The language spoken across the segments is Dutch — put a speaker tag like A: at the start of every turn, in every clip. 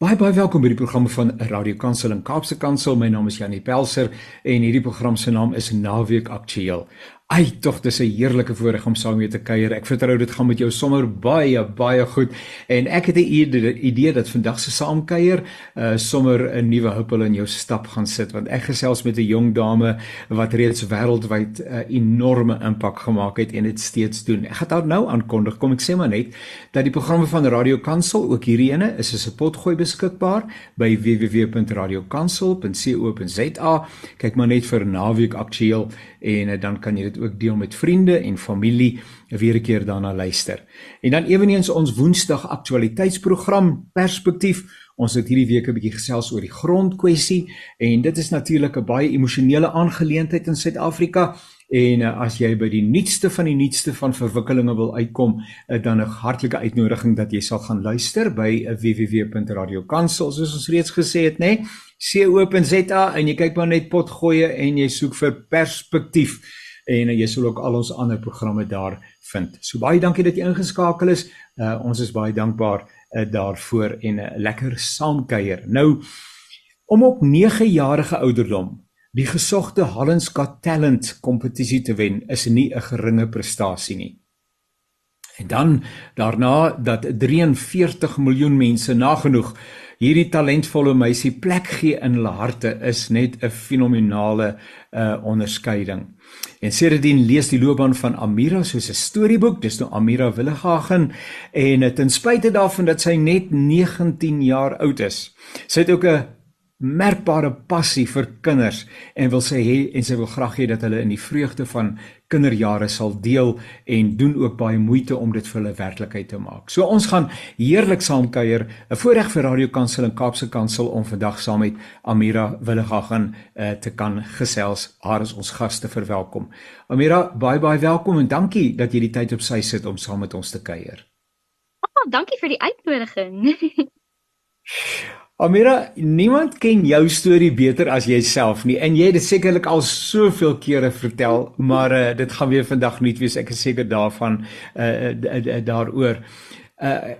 A: Baie baie welkom by die programme van Radio Kansel en Kaapse Kansel. My naam is Janie Pelser en hierdie program se naam is Naweek Aktueel. Ai, tog dis 'n heerlike voorreg om saam met te kuier. Ek vertrou dit gaan met jou sommer baie baie goed. En ek het 'n idee dat vandag se saamkuier uh sommer 'n nuwe huppel in jou stap gaan sit want ek gesels met 'n jong dame wat reeds wêreldwyd 'n uh, enorme impak gemaak het en dit steeds doen. Ek gaan daar nou aankondig. Kom ek sê maar net dat die programme van Radio Kansel, ook hierdie ene, is as 'n potgooi beskikbaar by www.radiokansel.co.za. Kyk maar net vir naweek aktueel en uh, dan kan jy dit ook deel met vriende en familie weer 'n keer daarna luister. En dan eweniens ons Woensdag aktualiteitsprogram Perspektief. Ons het hierdie week 'n bietjie gesels oor die grondkwessie en dit is natuurlik 'n baie emosionele aangeleentheid in Suid-Afrika. En uh, as jy by die nuutste van die nuutste van verwikkelinge wil uitkom, uh, dan 'n hartlike uitnodiging dat jy sal gaan luister by uh, www.radiokansel soos ons reeds gesê het, nê? Nee? co.za en jy kyk maar net potgoeie en jy soek vir perspektief en jy sal ook al ons ander programme daar vind. So baie dankie dat jy ingeskakel is. Uh, ons is baie dankbaar uh, daarvoor en 'n uh, lekker saamkuier. Nou om op 9 jarige ouderdom die gesogte Holland's Got Talent kompetisie te wen is nie 'n geringe prestasie nie. En dan daarna dat 43 miljoen mense nagenoeg hierdie talentvolle meisie plek gee in hulle harte is net 'n fenominale uh onderskeiding. En sedertdien lees die loopbaan van Amira soos 'n storieboek, dis nou Amira Willighagen en ten spyte daarvan dat sy net 19 jaar oud is, sy het ook 'n merkbare passie vir kinders en wil sê en sy wil graag hê dat hulle in die vreugde van kinderjare sal deel en doen ook baie moeite om dit vir hulle werklikheid te maak. So ons gaan heerlik saam kuier, 'n voorreg vir Radio Kansel en Kaapse Kansel om vandag saam met Amira Willigagan uh, te kan gesels. Haar is ons gaste verwelkom. Amira, baie baie welkom en dankie dat jy die tyd op sy sit om saam met ons te kuier.
B: Oh, dankie vir die uitnodiging.
A: Amira, niemand ken jou storie beter as jouself nie en jy het dit sekerlik al soveel kere vertel, maar uh, dit gaan weer vandag nuut wees. Ek is seker daarvan uh, daaroor. Uh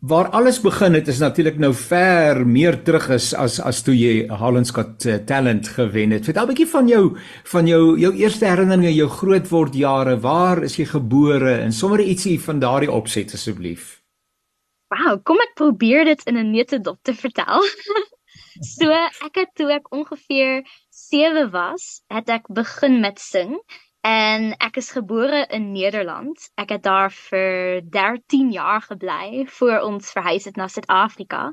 A: waar alles begin het is natuurlik nou ver meer terug is as as toe jy Holland's Got Talent gewen het. Vertel 'n bietjie van jou van jou jou eerste herinneringe, jou grootword jare. Waar is jy gebore en sommer ietsie van daardie opset asseblief?
B: Wow, kom ek probeer dit in 'n neutedop te vertel. so, ek het toe ek ongeveer 7 was, het ek begin met sing en ek is gebore in Nederland. Ek het daar vir 13 jaar gebly voor ons verhuis het na Suid-Afrika.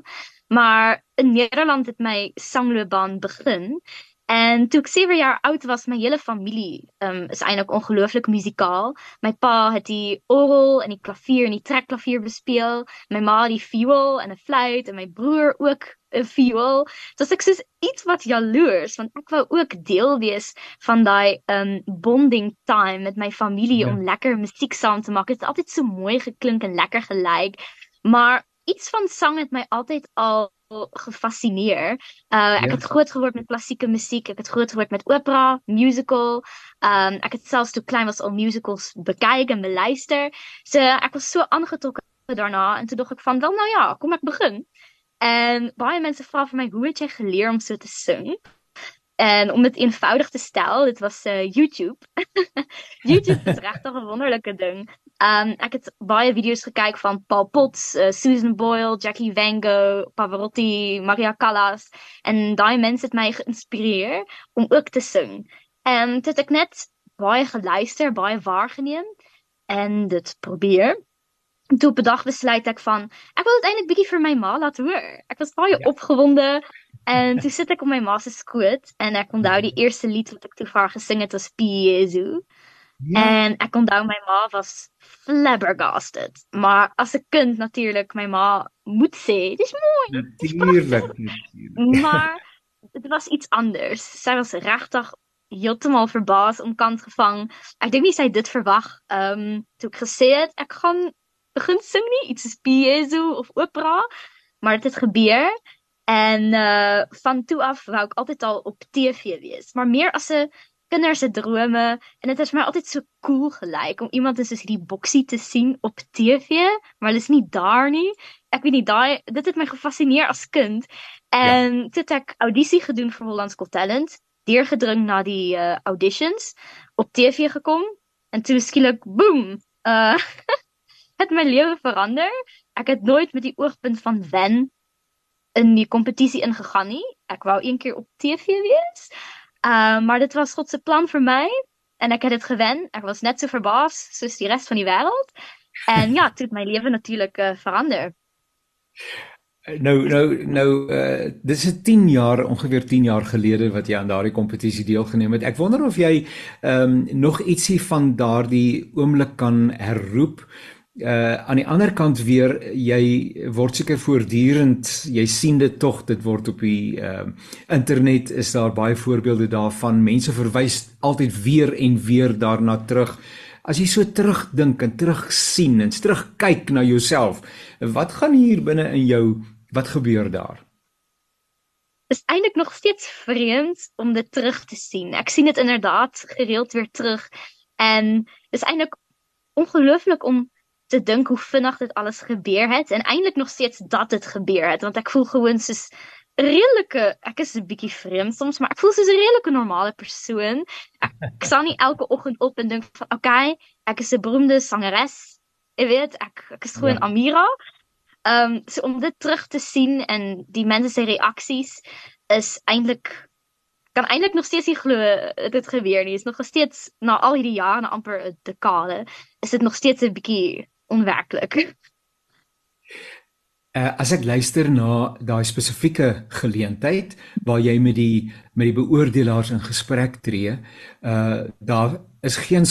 B: Maar in Nederland het my sangloopbaan begin En toe ek 7 jaar oud was, my hele familie um, is eintlik ongelooflik musikaal. My pa het die orgel en die klavier en die trekklavier bespeel. My ma die viool en 'n fluit en my broer ook 'n viool. So ek sê iets wat jaloers want ek wou ook deel wees van daai um bonding time met my familie ja. om lekker musiek saam te. Dit het altyd so mooi geklink en lekker gelyk. Maar iets van sang het my altyd al gefassineer. Uh ek ja. het groot geword met klassieke musiek, ek het groot geword met opera, musical. Um ek het selfs toe klein was al musicals bekyk en beluister. So ek was so aangetrokke daarna en toe dog ek van wel nou ja, kom ek begin. En baie mense vra vir my hoe het jy geleer om so te sing? En om dit eenvoudig te stel, dit was uh, YouTube. YouTube is regtig 'n wonderlike ding. Um ek het baie video's gekyk van Paul Potts, uh, Susan Boyle, Jackie Van Gogh, Pavarotti, Maria Callas en daai mense het my geïnspireer om ook te sing. En dit ek net baie geluister, baie waargeneem en dit probeer. Toe op 'n dag besluit ek van ek wil dit eintlik bietjie vir my ma laat hoor. Ek was baie ja. opgewonde En toe sit ek op my ma se skoot en ek onthou die eerste lied wat ek toe vir haar gesing het was Piezo. Ja. En ek onthou my ma was flabbergasted. Maar as 'n kind natuurlik my ma moet sê, dis mooi.
A: Natuurlik.
B: maar dit was iets anders. Sy was regtig heeltemal verbaas om kant gevang. Ek dink nie sy dit verwag. Ehm um, toe ek gesê het ek gaan begin nie iets soos Piezo of opera, maar het gebeur En uh van toe af wou ek altyd al op TV wees, maar meer as 'n kinders se drome en dit is my altyd so cool gelyk om iemand soos hierdie boksie te sien op TV, maar hulle is nie daar nie. Ek weet nie daai dit het my gefassineer as kind. En ja. toe het ek audisie gedoen vir Holland's Got Talent, deurgedring na die uh, auditions, op TV gekom en toe skielik boem. Uh het my lewe verander. Ek het nooit met die oogpunt van wen in die kompetisie ingegaan nie. Ek wou een keer op TV wees. Uh, maar dit was God se plan vir my en ek het dit gewen. Ek was net so verbaas soos die res van die wêreld. En ja, dit het my lewe natuurlik uh, verander.
A: Nou nou nou uh dis 'n 10 jaar ongeveer 10 jaar gelede wat jy aan daardie kompetisie deelgeneem het. Ek wonder of jy ehm um, nog ietsie van daardie oomblik kan herroep uh aan die ander kant weer jy word seker voortdurend jy sien dit tog dit word op die uh internet is daar baie voorbeelde daarvan. Mense verwys altyd weer en weer daarna terug. As jy so terugdink en terug sien en terugkyk na jouself wat gaan hier binne in jou wat gebeur daar?
B: Is eintlik nog steeds vreemd om dit terug te sien. Ek sien dit inderdaad gereeld weer terug en is eintlik ongelooflik om te dink hoe vinnig dit alles gebeur het. En eintlik nog steeds dat het want ek voel gewoon soos redelike ek is 'n bietjie vreemd soms maar ek voel soos 'n redelike normale persoon. Ek, ek staan nie elke oggend op en dink van okay ek is 'n beroemde sangeres jy weet ek ek is gewoon ja. Amira. Ehm um, so om dit terug te sien en die mense se reaksies is eintlik kan eintlik nog steeds nie glo dit gebeur nie. Is nog steeds na al hierdie jare na amper 'n dekade is dit nog steeds 'n bietjie onwerklik.
A: Uh, as ek luister na daai spesifieke geleentheid waar jy met die met die beoordelaars in gesprek tree, uh daar is geen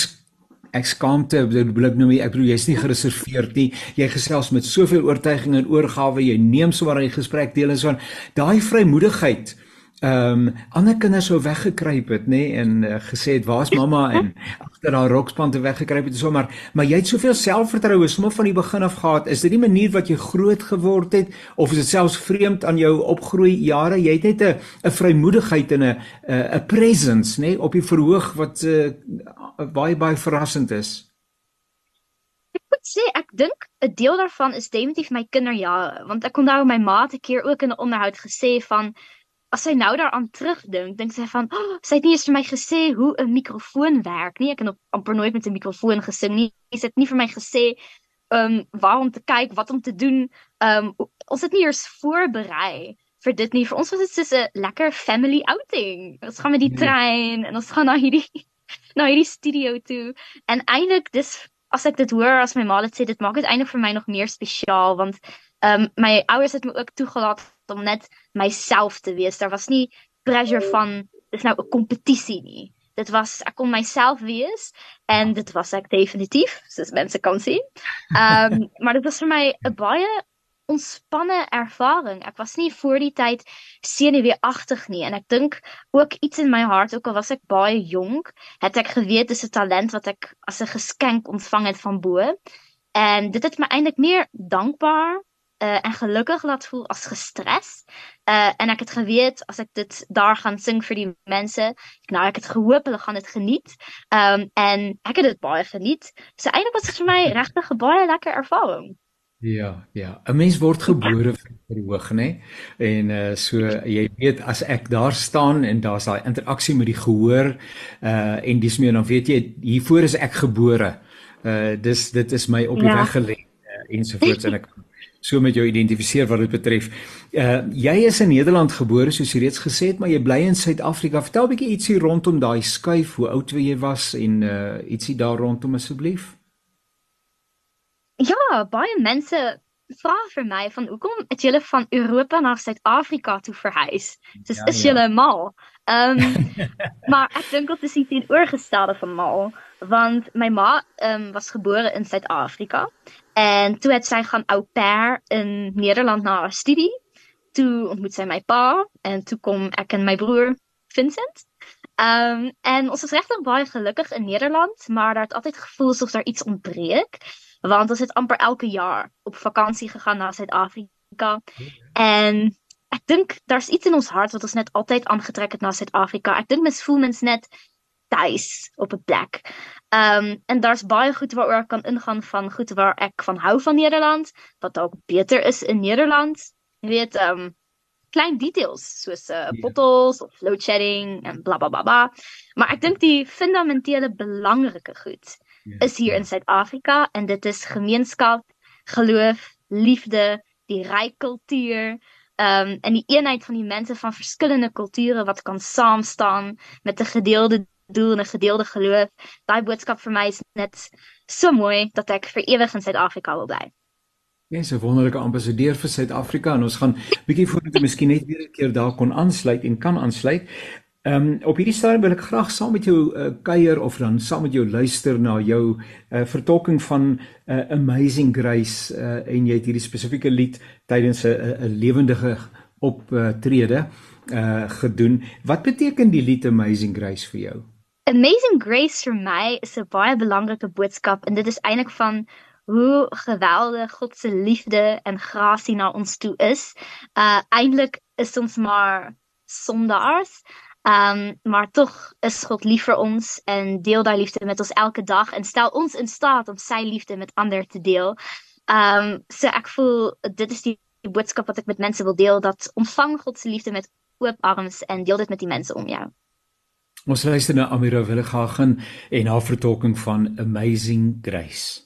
A: ek skaamte bedoel ek nou ek bedoel jy's nie gereserveerd nie jy gesels met soveel oortuiging en oorgawe jy neem sommer aan die gesprek deel en so aan daai vrymoedigheid ehm um, ander kinders sou weggekruip het nê nee, en uh, gesê het waar's mamma en agter haar rokspante weggekruip het sommer maar jy het soveel selfvertroue sommer van die begin af gehad. Is dit die manier wat jy groot geword het of is dit selfs vreemd aan jou opgroei jare? Jy het net 'n 'n vrymoedigheid en 'n 'n presence nê nee, op die verhoog wat uh, baie baie verrassend is.
B: Ek moet sê ek dink 'n deel daarvan is definitief my kinderjare want ek onthou my ma het 'n keer ook in 'n onderhoud gesê van as sy nou daaraan terugdink, dink sy van, oh, sy het nie eens vir my gesê hoe 'n mikrofoon werk nie. Ek het nog amper nooit met 'n mikrofoon gesing nie. Sy het nie vir my gesê um waar om te kyk, wat om te doen. Um ons het nie eers voorberei vir dit nie. Vir ons was dit soos 'n lekker family outing. Ons gaan met die nee. trein en ons gaan na hierdie na hierdie studio toe. En eintlik dis as ek dit hoor as my ma dit sê, dit maak dit eintlik vir my nog meer spesiaal want um my ouers het my ook toegelaat om net myself te wees. Daar was nie pressure van dis nou 'n kompetisie nie. Dit was ek kon myself wees en dit was ek definitief, soos mense kan sien. Ehm um, maar dit was vir my 'n baie ontspanne ervaring. Ek was nie voor die tyd senuweeagtig nie en ek dink ook iets in my hart ook al was ek baie jonk, het ek geweet dis 'n talent wat ek as 'n geskenk ontvang het van bo. En dit het my eintlik meer dankbaar uh, en gelukkig laat voel as gestres. Uh en ek het geweet as ek dit daar gaan sing vir die mense, nou ek het gehoop hulle gaan dit geniet. Um en ek het dit baie geniet. So eintlik was dit vir my regtig 'n baie lekker ervaring.
A: Ja, ja. 'n Mens word gebore vir die hoog, nê? En uh so jy weet as ek daar staan en daar's daai interaksie met die gehoor uh en dis meer dan weet jy hiervoor is ek gebore. Uh dis dit is my op die ja. weg gelê uh, ensovoorts en ek so met jou identifiseer wat dit betref. Uh jy is in Nederland gebore soos jy reeds gesê het, maar jy bly in Suid-Afrika. Vertel 'n bietjie ietsie rondom daai skuif, hoe oud jy was en uh ietsie daar rondom asseblief.
B: Ja, baie mense vra vir my van hoekom het julle van Europa na Suid-Afrika toe verhuis? Dis ja, is ja. julle mal. Ehm um, maar ek dink dit is iets teenoorgestelde van mal, want my ma ehm um, was gebore in Suid-Afrika En toe het sy gaan au pair in Nederland na haar studie. Toe ontmoet sy my pa en toe kom ek en my broer Vincent. Ehm en ons is regtig baie gelukkig in Nederland, maar daar het altyd gevoel asof daar iets ontbreek, want ons het amper elke jaar op vakansie gegaan na Suid-Afrika. En ek dink daar's iets in ons hart wat ons net altyd aangetrek het na Suid-Afrika. Ek dink mens voel mens net tuis op 'n plek. Ehm um, en daar's baie goed waaroor ek kan ingaan van goed waar ek van hou van Nederland, wat dalk beter is in Nederland. Jy weet, ehm um, klein details soos uh, bottles of load shedding en bla bla bla. bla. Maar ek dink die fundamentele belangrike goed is hier in Suid-Afrika en dit is gemeenskap, geloof, liefde, die ryk kultuur, ehm um, en die eenheid van die mense van verskillende kulture wat kan saam staan met 'n gedeelde doel en 'n gedeelde geloof. Daai boodskap vir my is net so mooi dat ek vir ewig in Suid-Afrika wil bly.
A: Ja, so 'n wonderlike ambassadeur vir Suid-Afrika en ons gaan bietjie jy miskien net weer 'n keer daar kon aansluit en kan aansluit. Ehm um, op hierdie stadium wil ek graag saam met jou uh, kuier of dan saam met jou luister na jou uh, vertolking van uh, Amazing Grace uh, en jy het hierdie spesifieke lied tydens 'n lewendige optrede uh, gedoen. Wat beteken die lied Amazing Grace vir jou?
B: Amazing Grace vir my is 'n baie belangrike boodskap en dit is eintlik van hoe geweldig God se liefde en grasie na ons toe is. Uh eintlik is ons maar sondaars. Um maar tog is God lief vir ons en deel daai liefde met ons elke dag en stel ons in staat om sy liefde met ander te deel. Um so voel dit is die boodskap wat ek met mense wil deel dat ontvang God se liefde met oop arms en deel dit met die mense om jou.
A: Ons luister na Amira Willegagen en haar vertolking van Amazing Grace.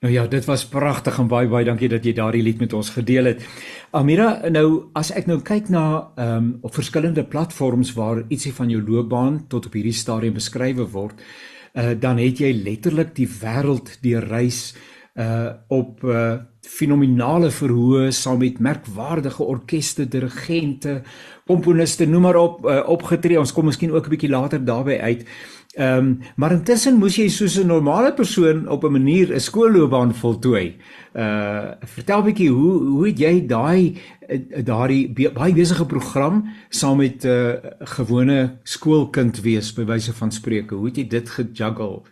A: Nou ja, dit was pragtig en baie baie dankie dat jy daardie lied met ons gedeel het. Amira, nou as ek nou kyk na ehm um, op verskillende platforms waar ietsie van jou loopbaan tot op hierdie stadium beskryf word, uh, dan het jy letterlik die wêreld deur reis uh op uh fenominale verhoë saam met merkwaardige orkeste, dirigente, komponiste, noem maar op uh, opgetree. Ons kom miskien ook 'n bietjie later daarby uit. Ehm um, maar intussen moes jy soos 'n normale persoon op 'n manier 'n skoolloopbaan voltooi. Uh vertel bietjie hoe hoe het jy daai daardie baie besige program saam met 'n uh, gewone skoolkind wees by wyse van spreuke. Hoe het jy dit gejuggle?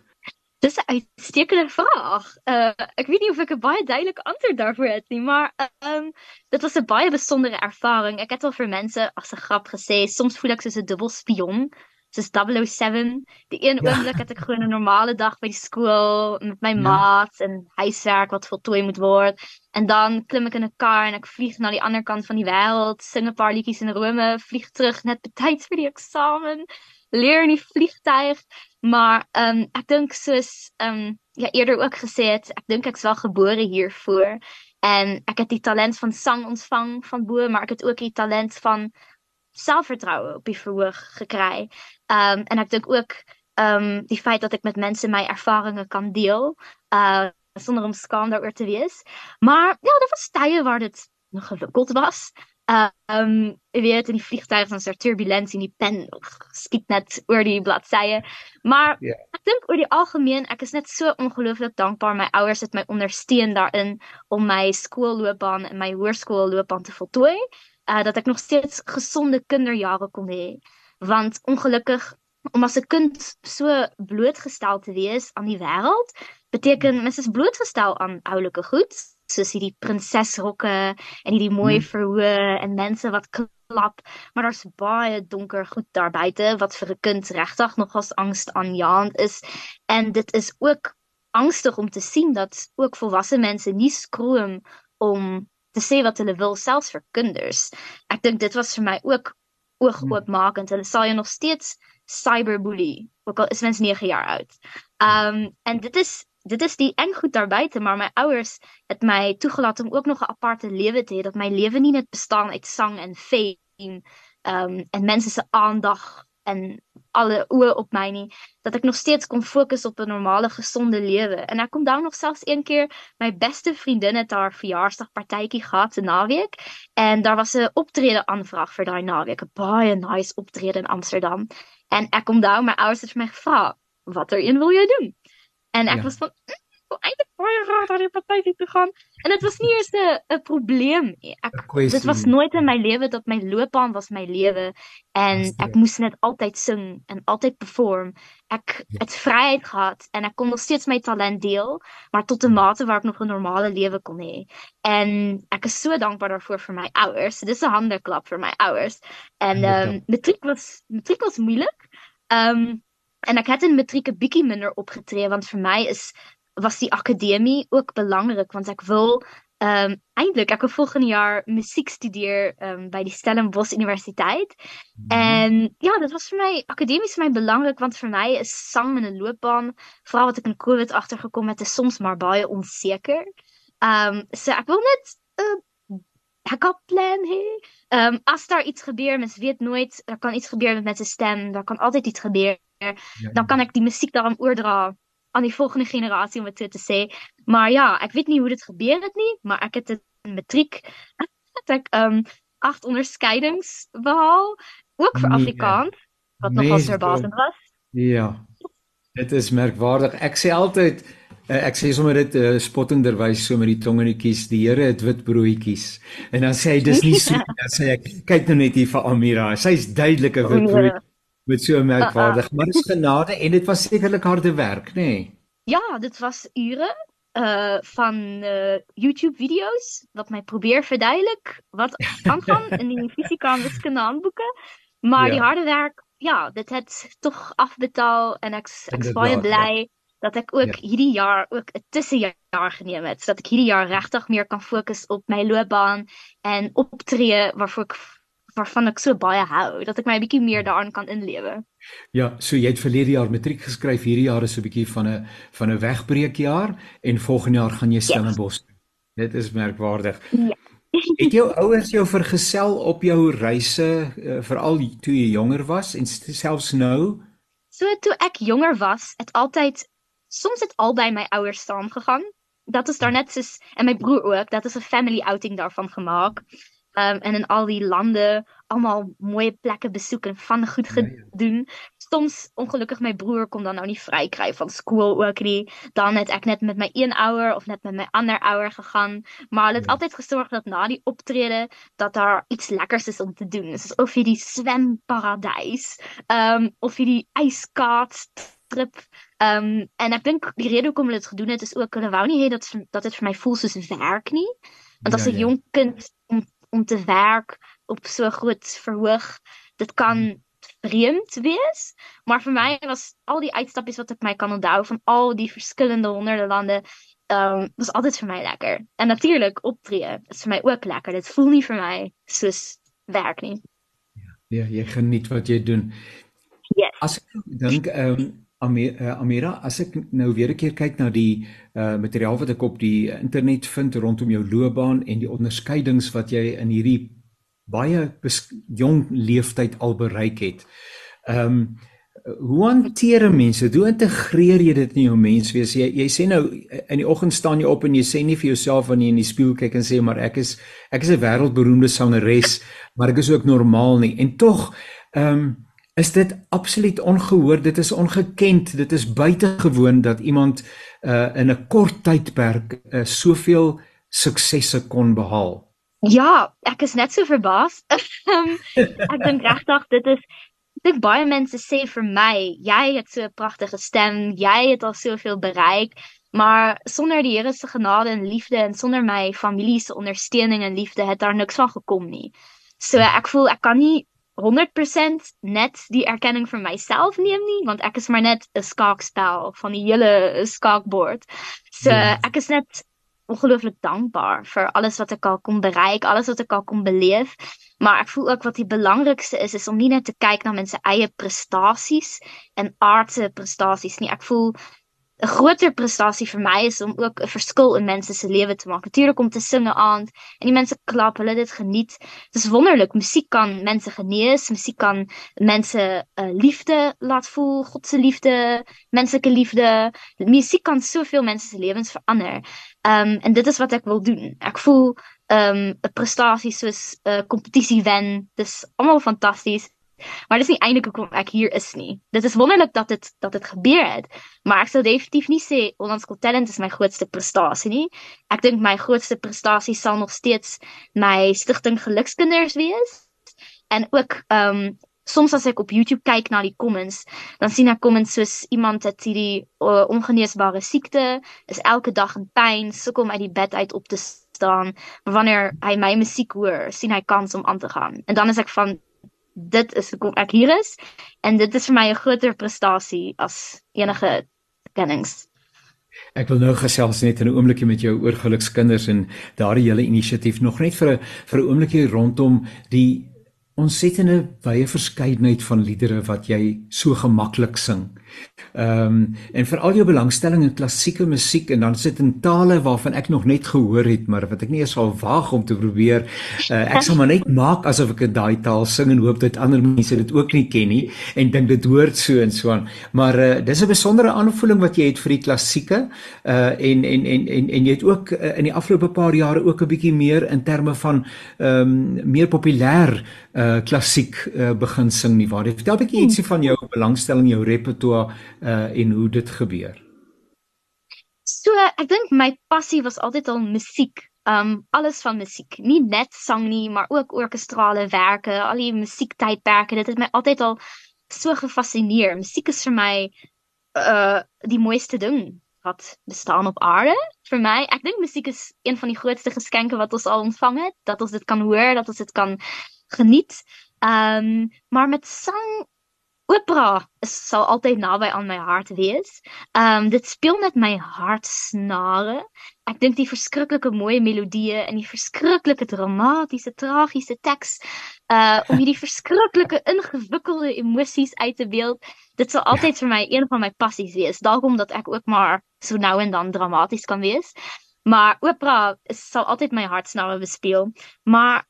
B: Dis 'n uitstekende vraag. Uh ek weet nie of ek 'n baie duidelike antwoord daarvoor het nie, maar ehm um, dit was 'n baie besondere ervaring. Ek het al vir mense as 'n grap gesê, soms voel ek soos 'n dubbel spion soos 007. Die een ja. het ek gewoon 'n normale dag by die skool met my ja. maats en huiswerk wat voltooi moet word. En dan klim ek in 'n kar en ek vlieg na die ander kant van die wêreld, sing 'n paar in Rome, vlieg terug net betyds vir die eksamen, leer in die vliegtyg. Maar ehm soos ehm um, ja eerder ook het, ek dink ek's wel gebore hiervoor. En ek het die talent van sang ontvang van bo, maar ek het ook die talent van selfvertroue op die verhoog gekry. Um en ek dink ook um die feit dat ek met mense my ervarings kan deel, uh sonder om skaam daaroor te wees. Maar ja, daar was tye waar dit nog gewikkeld was. Um jy weet in die vliegtuig dan is daar turbulentie en die pen skiet net oor die bladsye. Maar yeah. Ek dink oor die algemeen, ek is net so ongelooflik dankbaar my ouers het my ondersteun daarin om my skoolloopbaan en my hoërskoolloopbaan te voltooi uh, dat ek nog steeds gesonde kinderjare kon hê want ongelukkig om as 'n kind so blootgestel te wees aan die wêreld beteken mens is blootgestel aan oulike goed soos hierdie prinsesrokke en hierdie mooi hmm. verhoë en mense wat klap maar daar's baie donker goed daar buite wat vir 'n kind regtig nogals angs aanjaend is en dit is ook angstig om te sien dat ook volwasse mense nie skroom om te sê wat hulle wil selfs vir kinders. Ek dink dit was vir my ook oogoopmakend. Hulle sal jou nog steeds cyberbully ook al is mens 9 jaar oud. Um en dit is dit is die eng goed daar buite, maar my ouers het my toegelaat om ook nog 'n aparte lewe te hê dat my lewe nie net bestaan uit sang en fame um en mense se aandag en alle oë op my nie dat ek nog steeds kon fokus op 'n normale gesonde lewe. En ek kom dan nog selfs een keer my beste vriendin het haar verjaarsdagpartytjie gehad se naweek en daar was 'n optrede aanvraag vir daai naweek 'n baie nice optrede in Amsterdam. En ek kom daar my ouers het vir my gevra watter een wil jy doen en ek ja. was van hm, wil eintlik baie graag na die partytjie toe gaan. En dit was nie eers 'n 'n probleem nie. Ek dit was nooit in my lewe dat my loopbaan was my lewe en ek moes net altyd sing en altyd perform. Ek ja. het vryheid gehad en ek kon nog steeds my talent deel, maar tot 'n mate waar ek nog 'n normale lewe kon hê. En ek is so dankbaar daarvoor vir my ouers. Dis 'n handeklap vir my ouers. En ehm um, matriek was matriek was moeilik. Ehm um, en ek het in matriek 'n bietjie minder opgetree want vir my is was die akademie ook belangrik want ek wil ehm um, eintlik ek wil volgende jaar musiek studeer ehm um, by die Stellenbosch Universiteit. Mm -hmm. En ja, dit was vir my akademies vir my belangrik want vir my is sang in 'n loopbaan, veral wat ek in COVID agtergekom het, is soms maar baie onseker. Ehm um, so ek wil net 'n uh, backup plan hê. Ehm um, as daar iets gebeur, mens weet nooit, daar kan iets gebeur met mense stem, daar kan altyd iets gebeur. Ja, ja. Dan kan ek die musiek daarom oordra aan die volgende generasie om dit te sê. Maar ja, ek weet nie hoe dit gebeur het nie, maar ek het in matriek het ek ehm um, agt onderskeidings behaal, ook vir nee, Afrikaans wat nee, nogal verbasend was.
A: Ja. Dit is merkwaardig. Ek sê altyd uh, ek sê sommer dit uh, spottenderwys so met die tong in die kies, die Here het wit broodjies. En dan sê hy dis nie so dan sê ek kyk nou net hier vir Amira. Sy's duidelike wit oh, brood met so merkwaardig, uh, uh. maar dis genade en dit was sekerlik harde werk, nê? Nee?
B: Ja, dit was ure uh van uh YouTube video's wat my probeer verduidelik wat aangaan in die fisika en wiskunde handboeke. Maar ja. die harde werk ja, dit het tog afbetaal en ek ek's baie bly ja. dat ek ook ja. hierdie jaar ook 'n tussenjaar geneem het sodat ek hierdie jaar regtig meer kan fokus op my loopbaan en optree waarvoor ek waarvan ek so baie hou dat ek my 'n bietjie meer daarin kan inlewe.
A: Ja, so jy het verlede jaar matriek geskryf, hierdie jaar is 'n bietjie van 'n van 'n wegbreekjaar en volgende jaar gaan jy Stellenbosch. Yes. Dit is merkwaardig. Ja. Het jou ouers jou vergesel op jou reise uh, veral toe jy jonger was en selfs nou?
B: So toe ek jonger was, het altyd soms het albei my ouers saamgegaan. Dat is daar net soos en my broer ook, dat is 'n family outing daarvan gemaak um, en in al die lande almal mooi plekke besoek en van goed ja. Soms ongelukkig my broer kom dan nou nie vry kry van skool ook nie. Dan het ek net met my een ouer of net met my ander ouer gegaan, maar het ja. altyd gesorg dat na die optrede dat daar iets lekkers is om te doen. Soos of jy die zwemparadys, ehm um, of jy die yskaats trip. Ehm um, en ek dink die rede hoekom hulle dit gedoen het is ook hulle wou nie hê dat dat dit vir my voel soos werk nie. Want 'n ja, ja. jong kind om te werk op so groot verhoog. Dit kan hmm. vreemd wees, maar vir my was al die uitstappies wat ek my kan onthou van al die verskillende honderde lande, ehm um, was altyd vir my lekker. En natuurlik optree is vir my ook lekker. Dit voel nie vir my soos werk nie.
A: Ja, ja jy geniet wat jy doen.
B: Yes.
A: As ek dink ehm um, Amira, as ek nou weer 'n keer kyk na die uh materiaal wat ek op die internet vind rondom jou loopbaan en die onderskeidings wat jy in hierdie baie jong leeftyd al bereik het. Ehm um, hoe hanteer mense? Hoe integreer jy dit in jou menswees? Jy jy sê nou in die oggend staan jy op en jy sê nie vir jouself wanneer jy in die spieël kyk en sê maar ek is ek is 'n wêreldberoemde sangeres, maar ek is ook normaal nie. En tog ehm um, is dit absoluut ongehoor dit is ongekend dit is buitengewoon dat iemand uh, in 'n kort tydperk uh, soveel suksesse kon behaal.
B: Ja ek is net so verbaas. Ehm, ek dink regtig dit is dink baie mense sê vir my jy het so 'n pragtige stem jy het al soveel bereik maar sonder die Here se genade en liefde en sonder my familie se ondersteuning en liefde het daar niks van gekom nie. So ek voel ek kan nie 100% net die erkenning vir myself neem nie want ek is maar net 'n skaakspel van die hele skaakbord. Ja. ek is net ongelooflik dankbaar vir alles wat ek al kon bereik, alles wat ek al kon beleef. Maar ek voel ook wat die belangrikste is is om nie net te kyk na mense eie prestasies en aardse prestasies nie. Ek voel 'n groter prestasie vir my is om ook 'n verskil in mense se lewe te maak. Natuurlik om te sing 'n aand en die mense klap, hulle dit geniet. Dit is wonderlik. Musiek kan mense genees, musiek kan mense 'n uh, eh, liefde laat voel, God se liefde, menslike liefde. Musiek kan soveel mense se lewens verander. Ehm um, en dit is wat ek wil doen. Ek voel ehm soos 'n uh, kompetisie wen, dis almal fantasties. Maar dis nie eintlik hoekom ek hier is nie. Dit is wonderlik dat dit dat het, maar ek sou definitief nie sê Holland's Got Talent is my grootste prestasie nie. Ek dink my grootste prestasie sal nog steeds my stigting Gelukskinders wees. En ook ehm soms as ek op YouTube kyk na die comments, dan sien ek comments soos iemand het hierdie uh, ongeneesbare siekte, is elke dag in pyn, sukkel om uit die bed uit op te staan, maar wanneer hy my musiek hoor, sien hy kans om aan te gaan. En dan is ek van dit is hoekom ek hier is en dit is vir my 'n groter prestasie as enige kennings.
A: Ek wil nou gesels net 'n oombliekie met jou oor gelukskinders en daardie hele inisiatief nog net vir 'n vir 'n oombliekie rondom die ontsettende wye verskeidenheid van liedere wat jy so gemaklik sing. Ehm um, en vir al jou belangstelling in klassieke musiek en dan sit in tale waarvan ek nog net gehoor het, maar wat ek nie eens sal waag om te probeer. Uh, ek sal maar net maak asof ek in daai taal sing en hoop dat ander mense dit ook nie ken nie en dink dit hoort so en so aan. Maar uh, dis 'n besondere aanvoeling wat jy het vir die klassieke. Uh en en en en en jy het ook uh, in die afgelope paar jare ook 'n bietjie meer in terme van ehm um, meer populêr uh klassiek uh, begin sing nie waar. Vertel 'n bietjie ietsie van jou belangstelling, jou repertoire uh en hoe dit gebeur.
B: So, ek dink my passie was altyd al musiek. Um alles van musiek. Nie net sang nie, maar ook orkestrale werke, al die musiektydperke. Dit het my altyd al so gefassineer. Musiek is vir my uh die mooiste ding wat bestaan op aarde vir my. Ek dink musiek is een van die grootste geskenke wat ons al ontvang het, dat ons dit kan hoor, dat ons dit kan geniet. Ehm um, maar met sang opera sal altyd naby aan my hart wees. Um, dit speel met my hartsnare. Ek dink die verskriklike mooi melodieë en die verskriklike dramatiese tragiese teks uh om hierdie verskriklike ingewikkelde emosies uit te beeld. Dit sal altyd ja. vir my een van my passies wees. Dalk omdat ek ook maar so nou en dan dramaties kan wees. Maar opera sal altyd my hartsnare bespeel. Maar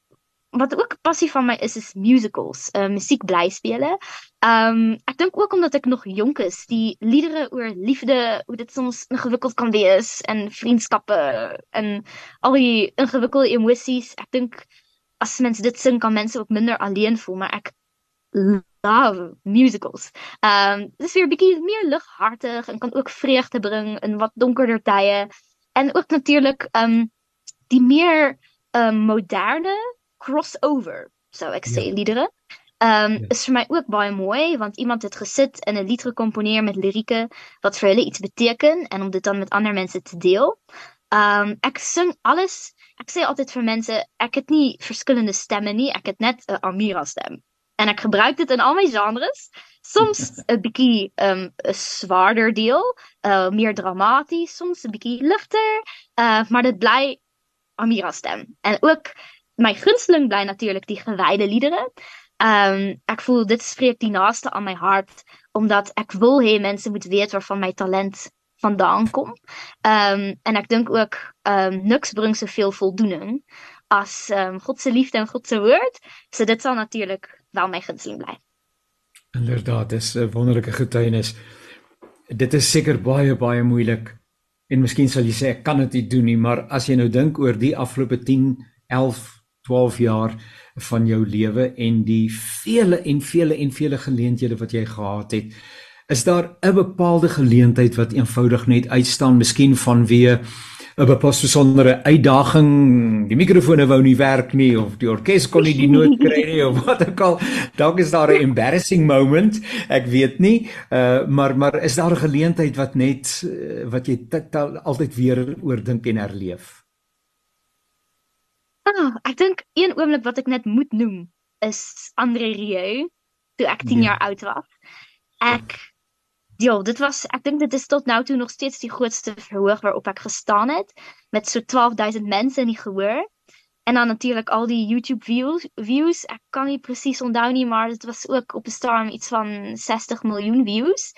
B: wat ook passie van my is is musicals, uh musiek blyspele. Um ek dink ook omdat ek nog jonk is, die liedere oor liefde, hoe dit soms ingewikkeld kan wees in vriendskappe en al die ingewikkelde emosies. Ek dink as mense dit sing kan mense ook minder alleen voel, maar ek love musicals. Um dis weer 'n bietjie meer lighartig en kan ook vreugde bring in wat donkerder tye en ook natuurlik um die meer moderne crossover, sou ek sê, ja. liedere. Ehm um, ja. is vir my ook baie mooi want iemand het gesit in 'n lied gekomponeer met lirieke wat vir hulle iets beteken en om dit dan met ander mense te deel. Ehm um, ek sing alles. Ek sê altyd vir mense, ek het nie verskillende stemme nie, ek het net 'n Amira stem. En ek gebruik dit in al my genres. Soms 'n bietjie ehm um, 'n swaarder deel, uh meer dramaties, soms 'n bietjie ligter, uh maar dit bly Amira stem. En ook my gunsteling bly natuurlik die gewyde liedere. Ehm um, ek voel dit spreek die naaste aan my hart omdat ek wil hê mense moet weet waarvan my talent vandaan kom. Ehm um, en ek dink ook ehm um, niks bring soveel voldoening as ehm um, God se liefde en God se woord. So dit sal natuurlik wel my gunsteling bly.
A: Inderdaad, dis 'n wonderlike getuienis. Dit is seker baie baie moeilik en miskien sal jy sê ek kan dit nie doen nie, maar as jy nou dink oor die afgelope 10, 11 12 jaar van jou lewe en die vele en vele en vele geleenthede wat jy gehad het. Is daar 'n bepaalde geleentheid wat eenvoudig net uitstaan, miskien vanweë 'n bepaalde uitdaging, die mikrofone wou nie werk nie of die orkes kon nie die noot kry nie of wat ook al. Dalk is daar 'n embarrassing moment, ek weet nie. Uh maar maar is daar 'n geleentheid wat net uh, wat jy altyd weer oordink en herleef?
B: Ah, ek dink een oomblik wat ek net moet noem is Andre Rieu toe ek 10 ja. jaar oud was. Ek ja, dit was ek dink dit is tot nou toe nog steeds die grootste verhoog waarop ek gestaan het met so 12000 mense in die gehoor. En dan natuurlik al die YouTube views, views. Ek kan nie presies onthou nie, maar dit was ook op 'n stadium iets van 60 miljoen views.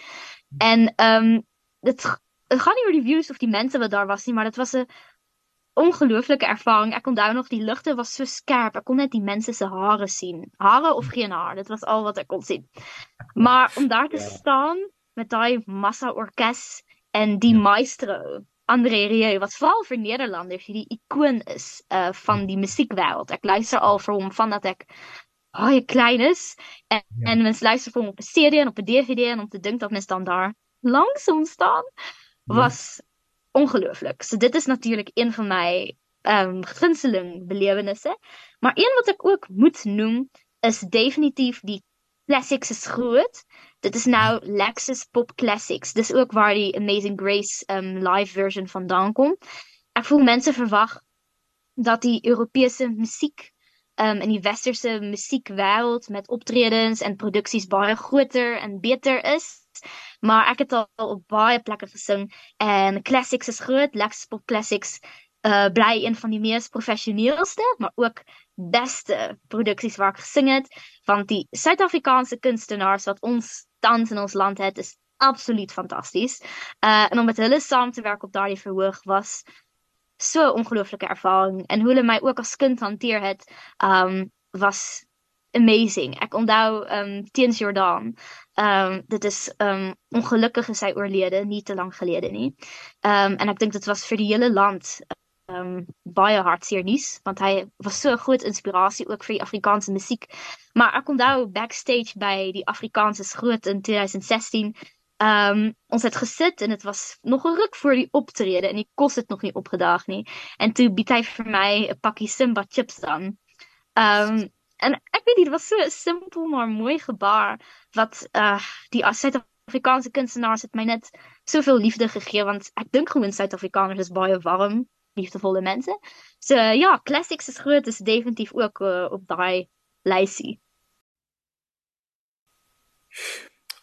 B: En ehm um, dit, dit gaan nie oor die views of die mense wat daar was nie, maar dit was 'n ongelooflike ervaring. Ek onthou nog die ligte was so skerp. Ek kon net die mense se hare sien. Hare of geen haar, dit was al wat ek kon sien. Maar om daar te ja. staan met daai massa orkes en die ja. maestro Andre Rieu wat veral vir Nederlanders hierdie ikoon is uh van die musiekwêreld. Ek luister al vir hom vandat ek baie klein is en, ja. en mens luister vir hom op 'n CD en op 'n DVD en om te dink dat mens dan daar langs hom staan was ongelooflik. So dit is natuurlik een van my ehm um. Maar een wat ek ook moet noem is definitief die classics is groot. Dit is nou Lexus Pop Classics. Dis ook waar die Amazing Grace ehm live version vandaan kom. Ek voel mense verwag dat die Europese musiek ehm in die westerse musiekwêreld met optredens en produksies baie groter en beter is. Maar ek het al op baie plekke gesing en classics is groot, Lex Pop Classics uh bly een van die mees professioneelste, maar ook beste produksies waar ek gesing het, want die Suid-Afrikaanse kunstenaars wat ons tans in ons land het is absoluut fantasties. Uh en om met hulle saam te werk op daardie verhoog was so 'n ongelooflike ervaring. En hoe hulle my ook as kind hanteer het, um was amazing. Ek onthou um teens Jordan. Um dit is um ongelukkig is hy oorlede te lank gelede nie. Um en ek dink dit was vir die hele land um baie hartseer want hy was so 'n groot inspirasie ook vir die Afrikaanse musiek. Maar ek onthou backstage by die Afrikaanse groot in 2016. Um ons het gesit en dit was nog 'n ruk voor die optrede en die kos het nog nie opgedaag nie. En toe bied hy vir my 'n pakkie Simba chips dan. En ek weet dit was so 'n simpel maar mooi gebaar wat uh die Suid-Afrikaanse kunstenaars het my net soveel liefde gegee want ek dink gewoon Suid-Afrikaners is baie warm liefdevolle mense. So ja, classics is groot is definitief ook uh, op daai lysie.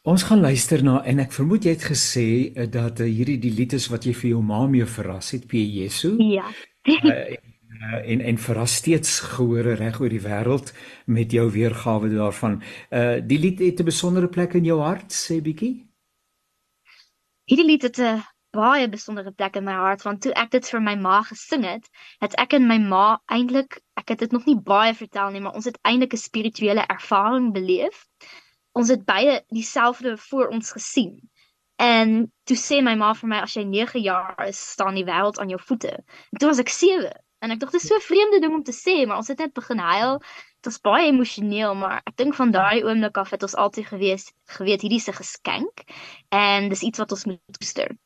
A: Ons gaan luister na en ek vermoed jy het gesê uh, dat hierdie die lied is wat jy vir jou ma mee verras het, P. Jesu.
B: Ja. uh,
A: en en verras steeds gehore reg oor die wêreld met jou weergawe daarvan. Uh die lied het 'n besondere plek in jou hart, sê bietjie.
B: Hierdie lied het 'n baie besondere plek in my hart want toe ek dit vir my ma gesing het, het ek en my ma eintlik, ek het dit nog nie baie vertel nie, maar ons het eintlik 'n spirituele ervaring beleef. Ons het baie dieselfde voor ons gesien. En toe sê my ma vir my as jy 9 jaar is, staan die wêreld aan jou voete. En toe was ek 7 en ek dink dit is so 'n vreemde ding om te sê, maar ons het net begin huil. Dit was baie emosioneel, maar ek dink van daai oomblik af het ons altyd gewees geweet hierdie is 'n geskenk en dis iets wat ons moet koester.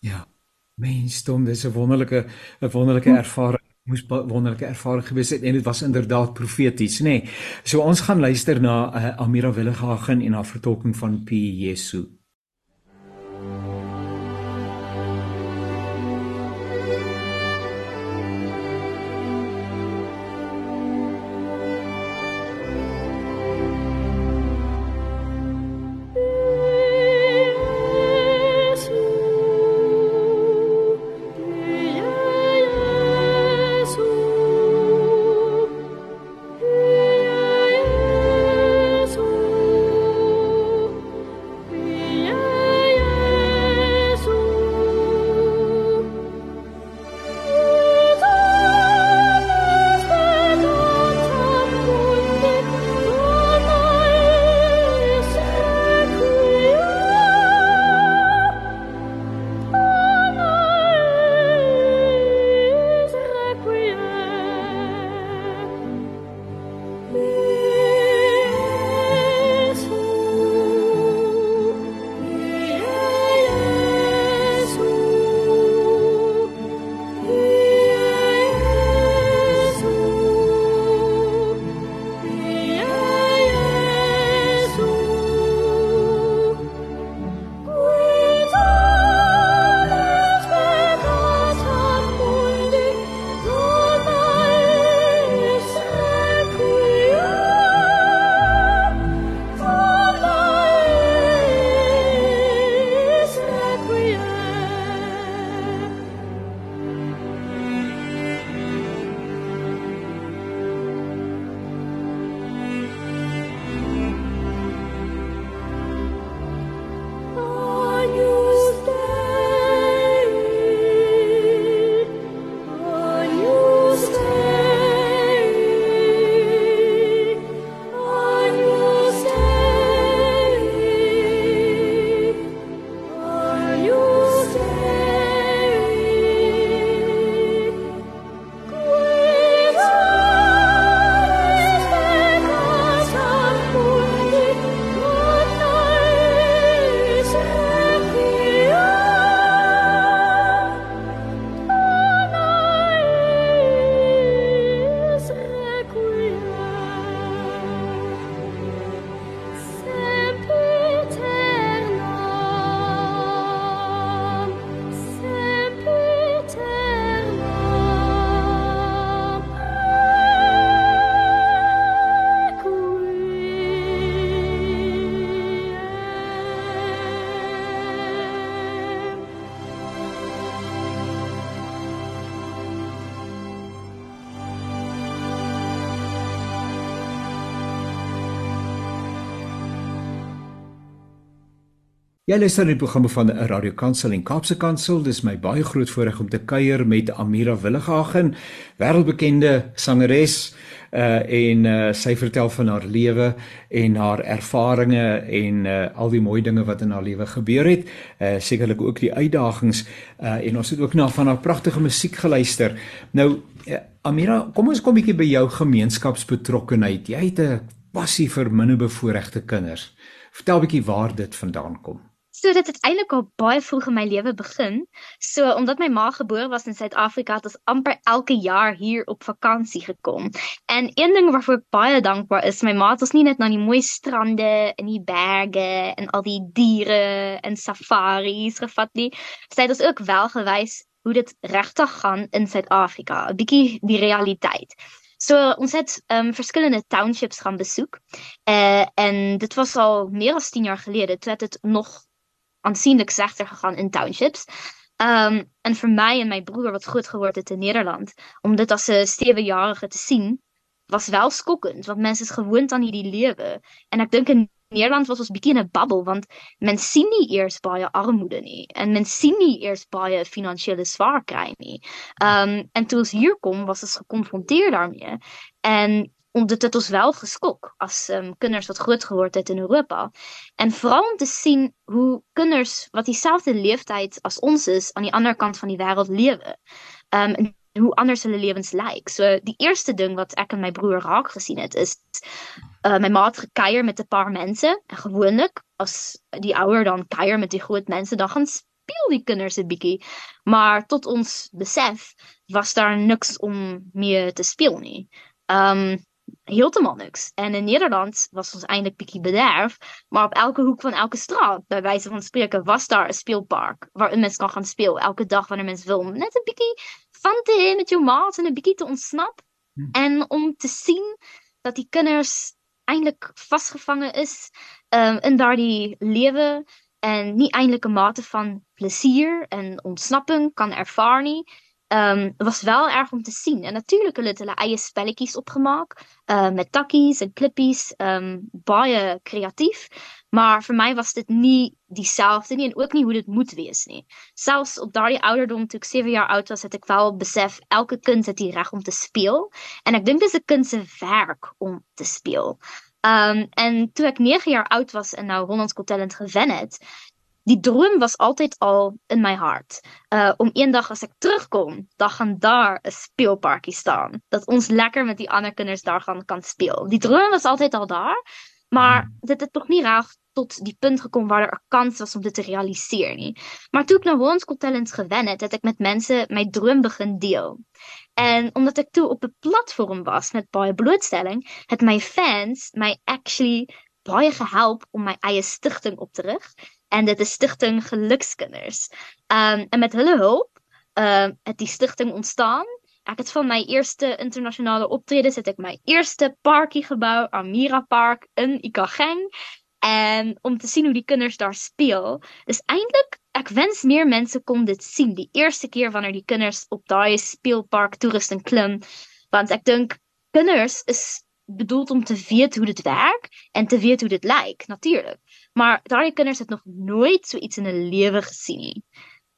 A: Ja. Mensdom, dis 'n wonderlike 'n wonderlike ervaring moes wonderlike ervaring gewees het en dit was inderdaad profeties, nê. Nee. So ons gaan luister na uh, Amira Willighagen en haar vertolking van P. Jesu. Jy luister na die programme van 'n Radio Kansel en Kaapse Kansel. Dis my baie groot voorreg om te kuier met Amira Willighagen, wêreldbekende sangeres. Uh en uh sy vertel van haar lewe en haar ervarings en uh al die mooi dinge wat in haar lewe gebeur het. Uh sekerlik ook die uitdagings. Uh en ons het ook na van haar pragtige musiek geluister. Nou uh, Amira, kom ons kom 'n bietjie by jou gemeenskapsbetrokkenheid. Jy het 'n passie vir minderbevoorregte kinders. Vertel 'n bietjie waar dit vandaan kom.
B: So dit het eintlik al baie vroeg in my lewe begin. So omdat my ma gebore was in Suid-Afrika, het ons amper elke jaar hier op vakansie gekom. En een ding waarvoor ek baie dankbaar is, my ma het ons nie net na die mooi strande en die berge en al die diere en safaris gevat nie. Sy het ons ook wel gewys hoe dit regtig gaan in Suid-Afrika, 'n bietjie die realiteit. So ons het um verskillende townships gaan besoek. Uh en dit was al meer as 10 jaar gelede toe het nog aansienlik slegter gegaan in townships. Um en vir my en my broer wat groot geword het in Nederland, om dit as 'n stewejarige te sien, was wel skokkend want mense is gewoond aan hierdie lewe. En ek dink in Nederland was ons bietjie in 'n bubble want men sien nie eers baie armoede nie en men sien nie eers baie finansiële swaar kry nie. Um en toe ons hier kom, was ons gekonfronteer daarmee. En om dit het ons wel geskok as um, kinders wat groot geword het in Europa. En veral om te sien hoe kinders wat dieselfde leeftyd as ons is aan die ander kant van die wêreld lewe. Um hoe anders hulle lewens lyk. So die eerste ding wat ek en my broer raak gesien het is uh, my ma het gekuier met 'n paar mense. En gewoonlik as die ouer dan kuier met die groot mense, dan gaan speel die kinders 'n bietjie. Maar tot ons besef was daar niks om mee te speel nie. Um heeltemal niks. En in Nederland was ons eintlik bietjie bederf, maar op elke hoek van elke straat, by wyse van spreke, was daar 'n speelpark waar mense kan gaan speel elke dag wanneer mens wil, net 'n bietjie van te hê met jou maats en 'n bietjie te ontsnap hmm. en om te sien dat die kinders eintlik vasgevange is um, in daardie lewe en nie eintlik 'n mate van plesier en ontsnapping kan ervaar nie um, was wel erg om te sien. En natuurlik hulle het hulle eie spelletjies opgemaak, uh met takkies en klippies, um baie kreatief. Maar vir my was dit nie dieselfde nie en ook nie hoe dit moet wees nie. Op daardie ouderdom toe ek 7 jaar oud was, het ek wel besef elke kind het die reg om te speel en ek dink dis 'n kind werk om te speel. Um en toe ek 9 jaar oud was en nou Hollands Got Talent gewen het, die droom was altyd al in my hart. Uh om eendag as ek terugkom, dan gaan daar 'n speelparkie staan dat ons lekker met die ander kinders daar gaan kan speel. Die droom was altyd al daar, maar dit het tog nie reg tot die punt gekom waar daar 'n kans was om dit te realiseer nie. Maar toe ek na Hollands Got Talent gewen het, het ek met mense my droom begin deel. En omdat ek toe op 'n platform was met baie blootstelling, het my fans my actually baie gehelp om my eie stigting op te rig en dit is stigting gelukskinders. Um en met hulle hulp um het die stigting ontstaan. Ek het van my eerste internasionale optredes het ek my eerste parkie gebou, Amira Park in Ikageng en om te sien hoe die kinders daar speel. Is eintlik ek wens meer mense kon dit sien die eerste keer wanneer die kinders op daai speelpark toerusting klim want ek dink kinders is bedoeld om te weet hoe dit werk en te weet hoe dit lyk, natuurlik. Maar daardie kinders het nog nooit so iets in 'n lewe gesien nie.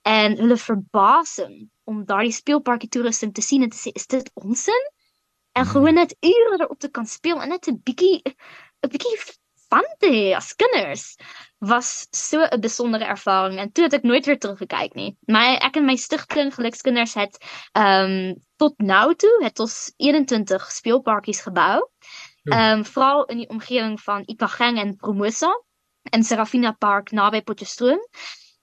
B: En hulle verbasing om daardie speelparkie toerusting te sien en te sê, "Is dit onsin?" En hmm. gewoon net ure erop te kan speel en net 'n bietjie 'n bietjie van te hê as kinders was so 'n besondere ervaring en toe het ek nooit weer teruggekyk nie. My ek en my stigting gelukskinders het ehm um, tot nou toe het ons 21 speelparkies gebou. Ehm um, veral in die omgewing van Ipageng en Promosa in Serafina Park naby Potchefstroom.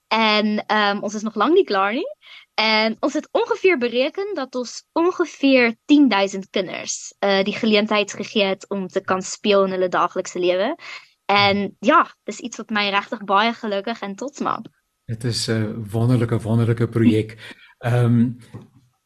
B: En ehm um, ons is nog lank nie klaar nie. En ons het ongeveer bereken dat ons ongeveer 10000 kinders uh die geleentheid gegee het om te kan speel in hulle daaglikse lewe. En ja, dis iets wat my regtig baie gelukkig en trots maak.
A: Dit is 'n wonderlike wonderlike projek. Ehm um,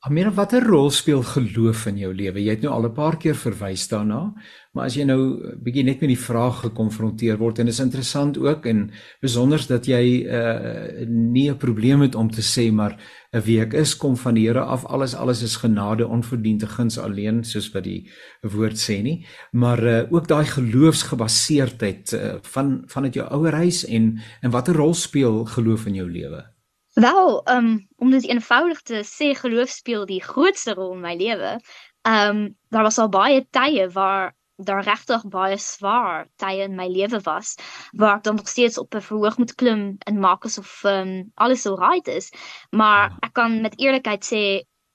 A: Amira, watter rol speel geloof in jou lewe? Jy het nou al 'n paar keer verwys daarna, maar as jy nou bietjie net met die vraag gekonfronteer word en is interessant ook en besonders dat jy uh nie 'n probleem het om te sê maar 'n week is kom van die Here af, alles alles is genade, onverdiende guns alleen soos wat die woord sê nie, maar uh ook daai geloofsgebaseerdheid uh, van vanuit jou ouer huis en en watter rol speel geloof in jou lewe?
B: Wel, um, om dit eenvoudig te sê, geloof speel die grootste rol in my lewe. Um daar was al baie tye waar daar regtig baie swaar tye in my lewe was waar ek dan nog steeds op 'n verhoog moet klim en maak asof um, alles so right is. Maar ek kan met eerlikheid sê,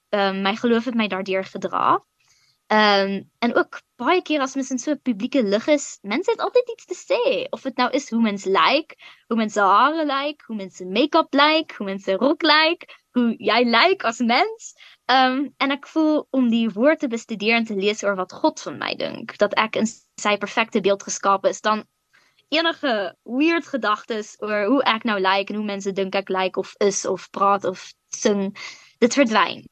B: um, my geloof het my daardeur gedra. Ehm en ook baie keer as mens in so publieke lig is, mense het altyd iets te sê, of dit nou is hoe mens lyk, like, hoe mens se hare lyk, like, hoe mens se make-up like, hoe mens se rok like, hoe jy lyk as mens. Ehm en ek voel om die woord te bestudeer en te lees oor wat God van my dink, dat ek in sy perfekte beeld geskaap is, dan enige weird gedagtes oor hoe ek nou lyk en hoe mense dink ek lyk of is of praat of sing, dit verdwyn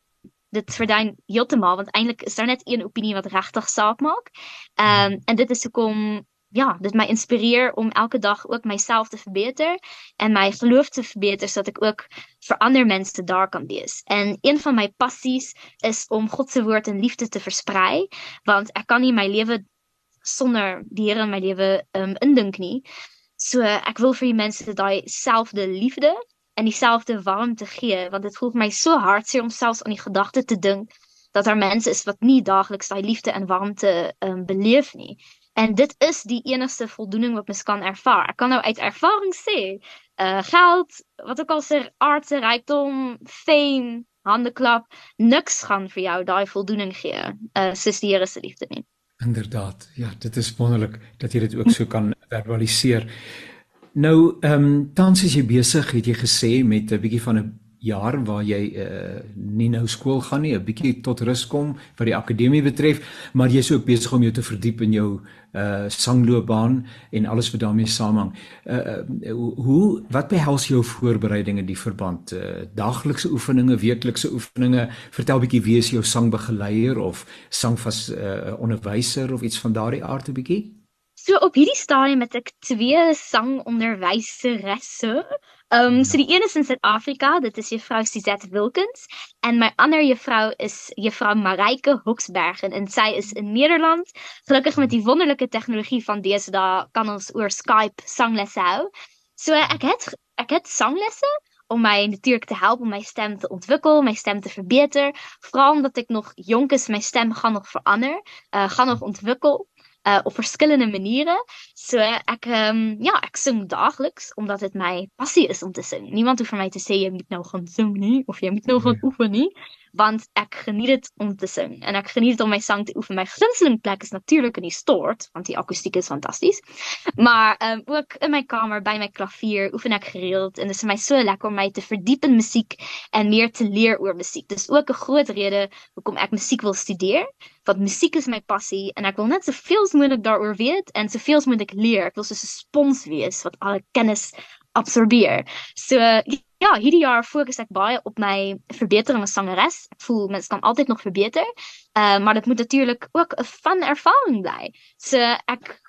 B: dit verdwyn heeltemal want eintlik is daar net een opinie wat regtig saak maak. Ehm um, en dit is hoekom ja, dit my inspireer om elke dag ook myself te verbeter en my geloof te verbeter sodat ek ook vir ander mense daar kan wees. En een van my passies is om God se woord en liefde te versprei want ek kan nie my lewe sonder die Here in my lewe ehm um, indink nie. So ek wil vir die mense daai selfde liefde en dieselfde warmte gee want dit voel vir my so hartseer om selfs aan die gedagte te dink dat daar mense is wat nie daagliks daai liefde en warmte um, beleef nie. En dit is die enigste voldoening wat mens kan ervaar. Ek kan nou uit ervaring sê uh, geld wat ook al se aardse rykdom fame handeklap niks gaan vir jou daai voldoening gee uh, soos die Here se liefde nie.
A: Inderdaad. Ja dit is wonderlik dat jy dit ook so kan verbaliseer Nou, ehm um, tans is jy besig, het jy gesê met 'n bietjie van 'n jaar waar jy uh nie nou skool gaan nie, 'n bietjie tot rus kom wat die akademie betref, maar jy's ook besig om jou te verdiep in jou uh sangloopbaan en alles wat daarmee saamhang. Uh, hoe wat behels jou voorbereiding in die verband? Uh daglikse oefeninge, weeklikse oefeninge? Vertel bietjie wie is jou sangbegeleier of sangvas uh onderwyser of iets van daardie aard 'n bietjie?
B: So op hierdie stadium het ek twee sangonderwyseresse. Ehm so die een is in Suid-Afrika, dit is juffrou Suzette Wilkins en my ander juffrou is juffrou Mareike Hoksbergen en sy is in Nederland. Gelukkig met die wonderlike tegnologie van deesdae kan ons oor Skype sanglesse hou. So ek het ek het sanglesse om my natuurlik te help om my stem te ontwikkel, my stem te verbeter, veral omdat ek nog jonk is, my stem gaan nog verander, uh, gaan nog ontwikkel uh op verskillende maniere. So ek ehm um, ja, ek sing daagliks omdat dit my passie is om te sing. Niemand hoef vir my te sê jy moet nou gaan nie of jy moet nou gaan nee. Want ek geniet dit om te sing en ek geniet dit om my sang te oefen. My gunsteling plek is natuurlik in die stort want die akoestiek is fantasties. Maar ehm um, ook in my kamer by my klavier oefen ek gereeld en dit is vir my so lekker om my te verdiep in musiek en meer te leer oor musiek. Dis ook 'n groot rede hoekom ek musiek wil studeer want musiek is my passie en ek wil net soveel as moontlik daaroor weet en soveel as moontlik leer. Ek wil soos 'n spons wees wat alle kennis absorbeer. So ja, hierdie jaar fokus ek baie op my verbetering as sangeres. Ek voel mens kan altyd nog verbeter. Uh maar dit moet natuurlik ook 'n van ervaring. So ek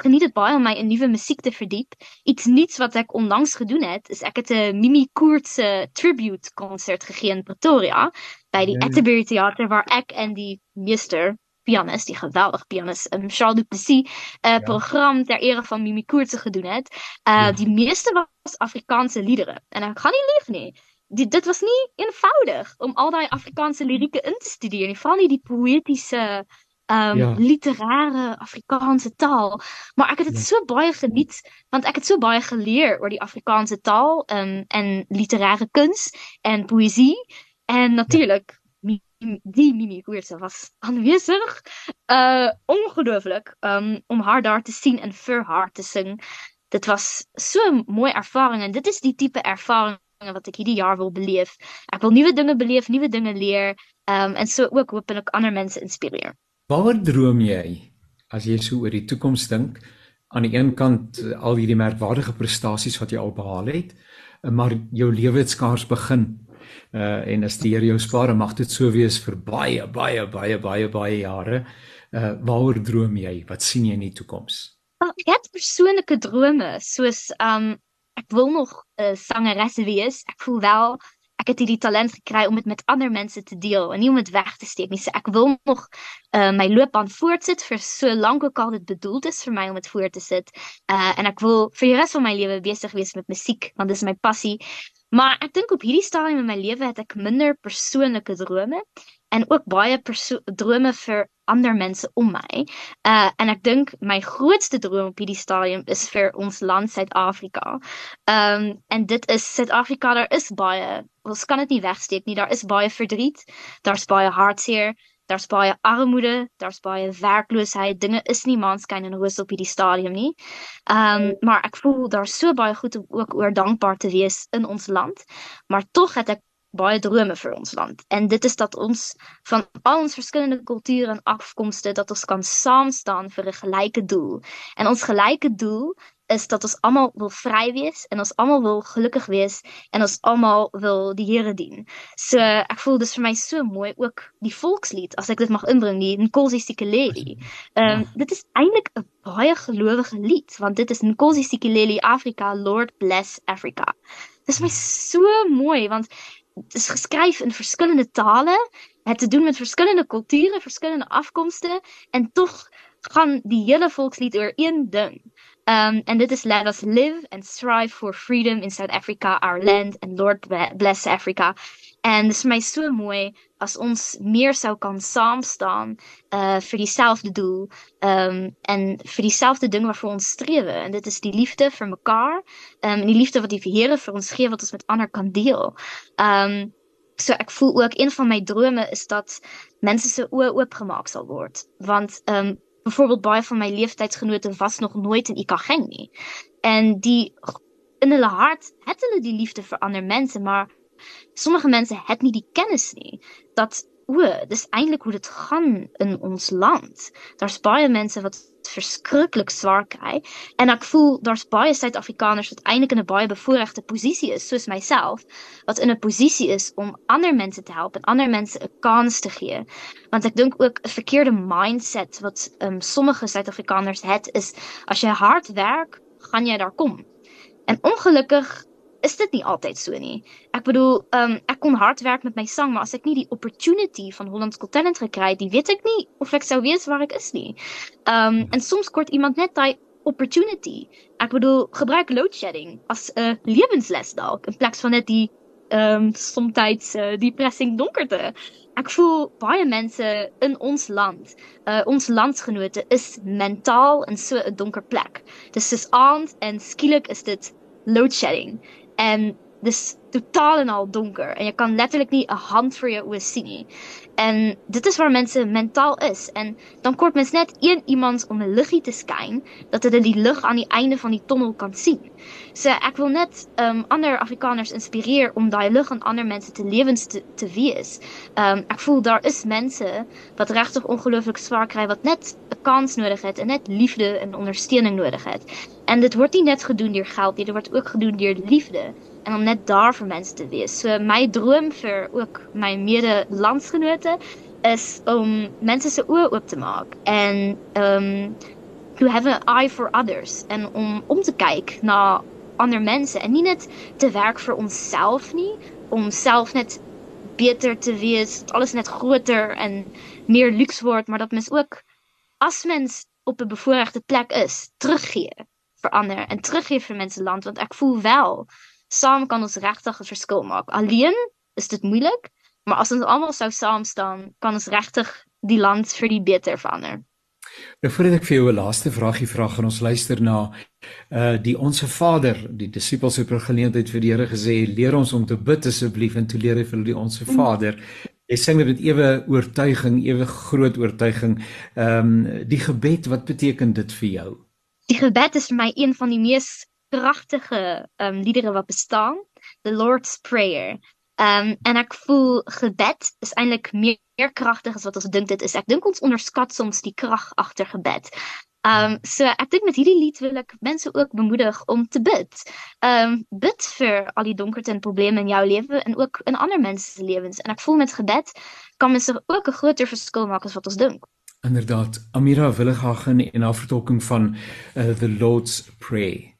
B: geniet dit baie om my in nuwe musiek te verdiep. Iets nuuts wat ek onlangs gedoen het, is ek het 'n Mimi Koorts se tribute konsert gegee in Pretoria by die. Atterbury Theater waar ek en die meester pianist, die geweldige pianist, um, Charles Duplessis, uh, ja. program ter ere van Mimi Koorts gedoen het. Uh ja. die meeste was Afrikaanse liedere en ek gaan nie lieg nie. Die, dit was nie eenvoudig om al daai Afrikaanse lirieke in te studeer nie, veral nie die poëtiese um ja. literêre Afrikaanse taal. Maar ek het dit ja. so baie geniet want ek het so baie geleer oor die Afrikaanse taal um, en literêre kuns en poësie en natuurlik ja. die Mimi Koersen was aanwezig. Uh, ongelooflijk um, om haar daar te zien en voor haar te zingen. Dat was zo'n mooie ervaring. En dit is die type ervaring wat ik ieder jaar wil beleven. Ik wil nieuwe dingen beleven, nieuwe dingen leren. Um, en zo ook hoop en ook ander mensen inspireer.
A: Waar droom jij als je zo over die toekomst denkt? Aan die een kant eh, al hierdie merkwaardige prestaties wat jy al behaal het, eh, maar jou lewe het skaars begin Uh en as die Here jou spaar, mag dit so wees vir baie baie baie baie baie jare. Uh waaroor droom jy? Wat sien jy in die toekoms?
B: Oh, ek het persoonlike drome soos um ek wil nog 'n uh, sangeres wees. Ek voel wel ek het hierdie talent gekry om dit met ander mense te deel en nie om dit weg te steek nie. So ek wil nog uh, my loopbaan voortsit vir so lank ook al dit bedoeld is vir my om dit voort te sit. Uh en ek wil vir die res van my lewe besig wees met musiek want dit is my passie. Maar ek dink op hierdie stadium in my lewe het ek minder persoonlike drome en ook baie drome vir ander mense om my. Uh en ek dink my grootste droom op hierdie stadium is vir ons land Suid-Afrika. Um en dit is Suid-Afrika, daar is baie, ons kan dit nie wegsteek nie. Daar is baie verdriet, daar's baie hartseer, daar's baie armoede, daar's baie werkloosheid. Dinge is nie maanskyn en roos op hierdie stadium nie. Um maar ek voel daar's so baie goed om ook oor dankbaar te wees in ons land. Maar tog het ek baie drome vir ons land. En dit is dat ons van al ons verskillende kulture en afkomste dat ons kan saam staan vir 'n gelyke doel. En ons gelyke doel is dat ons almal wil vry wees en ons almal wil gelukkig wees en ons almal wil die Here dien. So ek voel dis vir my so mooi ook die volkslied as ek dit mag inbring die Nkosi Sikeleli. Ehm um, dit is eintlik 'n baie gelowige lied want dit is Nkosi Sikeleli Afrika Lord bless Africa. Dis my so mooi want dit is geskryf in verskillende tale, het te doen met verskillende kulture, verskillende afkomste en tog gaan die hele volkslied oor een ding. Um, and dit is let us live and strive for freedom in South Africa, our land, and Lord bless Africa. En dit is my so mooi as ons meer sou kan saam staan uh vir dieselfde doel um en vir dieselfde ding waarvoor ons streef en dit is die liefde vir mekaar um en die liefde wat die Here vir ons gee wat ons met ander kan deel. Um so ek voel ook een van my drome is dat mense se oë oopgemaak sal word want um byvoorbeeld baie van my leeftijdsgenote was nog nooit in Ikageng nie. En die in hulle hart het hulle die liefde vir ander mense, maar sommige mense het nie die kennis nie dat o, dis eintlik hoe dit gaan in ons land. Daar's baie mense wat verskriklik swaar kry en ek voel daar's baie Suid-Afrikaners wat eintlik in 'n baie bevoordeelde posisie is soos myself wat in 'n posisie is om ander mense te help en ander mense kans te gee. Want ek dink ook 'n verkeerde mindset wat um, sommige Suid-Afrikaners het is as jy hard werk, gaan jy daar kom. En ongelukkig is dit nie altyd so nie. Bedoel, um, ek kon hard werk met my sang, maar as ek nie die opportunity van Holland's Got Talent gekry het, die weet ek nie of ek sou weet waar ek is nie. Um en soms kort iemand net daai opportunity. Ek bedoel, gebruik load shedding as 'n lewensles dalk in plaas van net die um soms uh, depressing donkerte. Ek voel baie mense in ons land, uh ons landsgenote is mentaal in so donker plek. Dis is aand en skielik is dit load shedding en dis totaal en al donker en jy kan letterlik nie 'n hand oë sien nie. En dit is waar mense mentaal is en dan kort mens net een iemand om 'n liggie te skyn dat hulle die lig aan die einde van die tonnel kan sien. So ek wil net um ander Afrikaners inspireer om daai lig aan ander mense te lewens te, te wees. Um voel daar is mense wat regtig ongelooflik swaar kry wat net 'n kans nodig het en net liefde en ondersteuning nodig het. En dit word nie net gedoen deur geld dit word ook gedoen deur liefde en om net daar vir mense te wees. My droom vir ook my mede-landsgenote is om mense se oë oop te maak en um to have an eye for others en om om te kyk na ander mense en nie net te werk vir onsself nie, om self net beter te wees, dat alles net groter en meer luks word, maar dat mens ook as mens op 'n bevoordeelde plek is, teruggee vir ander en teruggee vir mense land want ek voel wel saam kan ons regtig 'n verskil maak. Alleen is dit moeilik, maar as ons almal sou saam staan, kan ons regtig die land vir die beter verander.
A: Nou voordat ek vir jou 'n laaste vragie vra, gaan ons luister na uh die onsse Vader, die disippels het per geleentheid vir die Here gesê, leer ons om te bid asseblief en toe leer hy vir hulle die onsse. Vader. Jy sê met ewe oortuiging, ewe groot oortuiging. Ehm um, die gebed, wat beteken dit vir jou?
B: Die gebed is vir my een van die mees pragtige um, liedere wat bestaan. The Lord's Prayer. Um, en ek voel gebed is eintlik meer, meer kragtig as wat ons dink dit is. Ek dink ons onderskat soms die krag agter gebed. Um so ek dink met hierdie lied wil ek mense ook bemoedig om te bid. Um bid vir al die donkerte en probleme in jou lewe en ook in ander mense se lewens. En ek voel met gebed kan mens ook 'n groter verskil maak as wat ons dink.
C: Inderdaad, Amira Willighagen en haar vertolking van uh, the Lord's Prayer.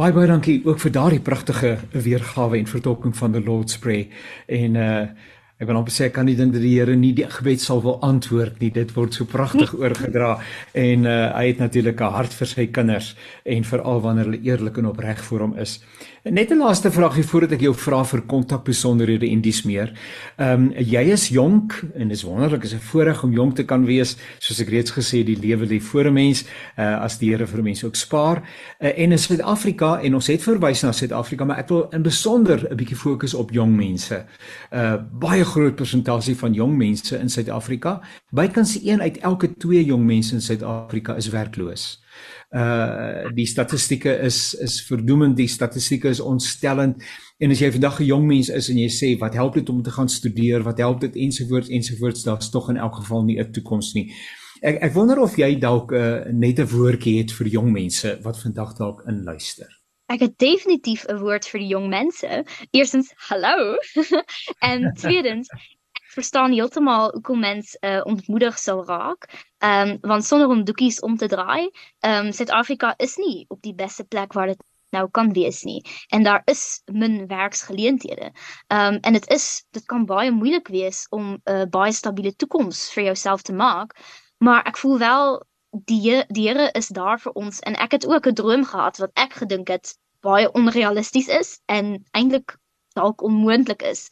C: Baie baie dankie ook vir daardie pragtige weergawe en vertolking van the Lord's Prayer. En uh ek wil net sê ek kan nie dink dat die Here nie die gebed sal wil antwoord nie. Dit word so pragtig oorgedra en uh hy het natuurlik 'n hart vir sy kinders en veral wanneer hulle eerlik en opreg voor hom is. Net 'n laaste vraagie voordat ek jou vra vir kontak besonderhede en dis meer. Ehm um, jy is jonk en dis wonderlik is 'n voorreg om jonk te kan wees. Soos ek reeds gesê, die lewe lê voor 'n mens uh, as die Here vir mense ook spaar. Uh, en in Suid-Afrika en ons het verwys na Suid-Afrika, maar ek wil in besonder 'n bietjie fokus op jong mense. Uh baie groot persentasie van jong mense in Suid-Afrika, bykans 1 uit elke 2 jong mense in Suid-Afrika is werkloos. Uh die statistieke is is verdoemend die statistieke is ontstellend. En as jy vandag 'n jong mens is en jy sê wat help dit om te gaan studeer? Wat help dit? ensovoorts ensovoorts daar's tog in elk geval nie 'n toekoms nie. Ek ek wonder of jy dalk uh, net 'n woordjie het vir jong mense wat vandag dalk inluister
B: Ek het definitief 'n woord vir die jong mense. Eerstens, hallo. en tweedens, verstaan heeltemal hoekom mens uh, ontmoedig sal raak. Ehm um, want sonder om doekies om te draai, ehm um, Suid-Afrika is nie op die beste plek waar dit nou kan wees nie. En daar is min werksgeleenthede. Ehm um, en dit is dit kan baie moeilik wees om 'n uh, baie stabiele toekoms vir jouself te maak. Maar ek voel wel die die Here is daar vir ons en ek het ook 'n droom gehad wat ek gedink het baie onrealisties is en eintlik dalk onmoontlik is.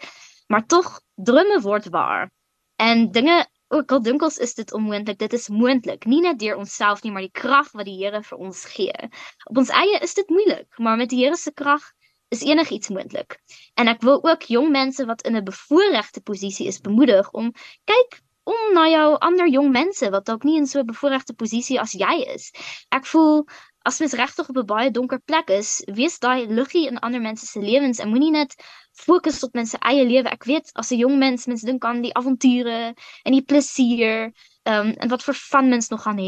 B: Maar tog drome word waar. En dinge ook al dink is dit onmoontlik, dit is moontlik. Nie net deur onsself nie, maar die krag wat die Here vir ons gee. Op ons eie is dit moeilik, maar met die Here se krag is enigiets moontlik. En ek wil ook jong mense wat in 'n bevoordeelde posisie is bemoedig om kyk na jou ander jong mense wat dalk nie in so 'n bevoordeelde posisie as jy is. Ek voel as mens regtig op 'n baie donker plek is, wees daai liggie in ander mense se lewens en moenie net fokus op mense eie lewe. Ek weet as 'n jong mens mens dink aan die avonture en die plesier, ehm en wat vir van mens nog gaan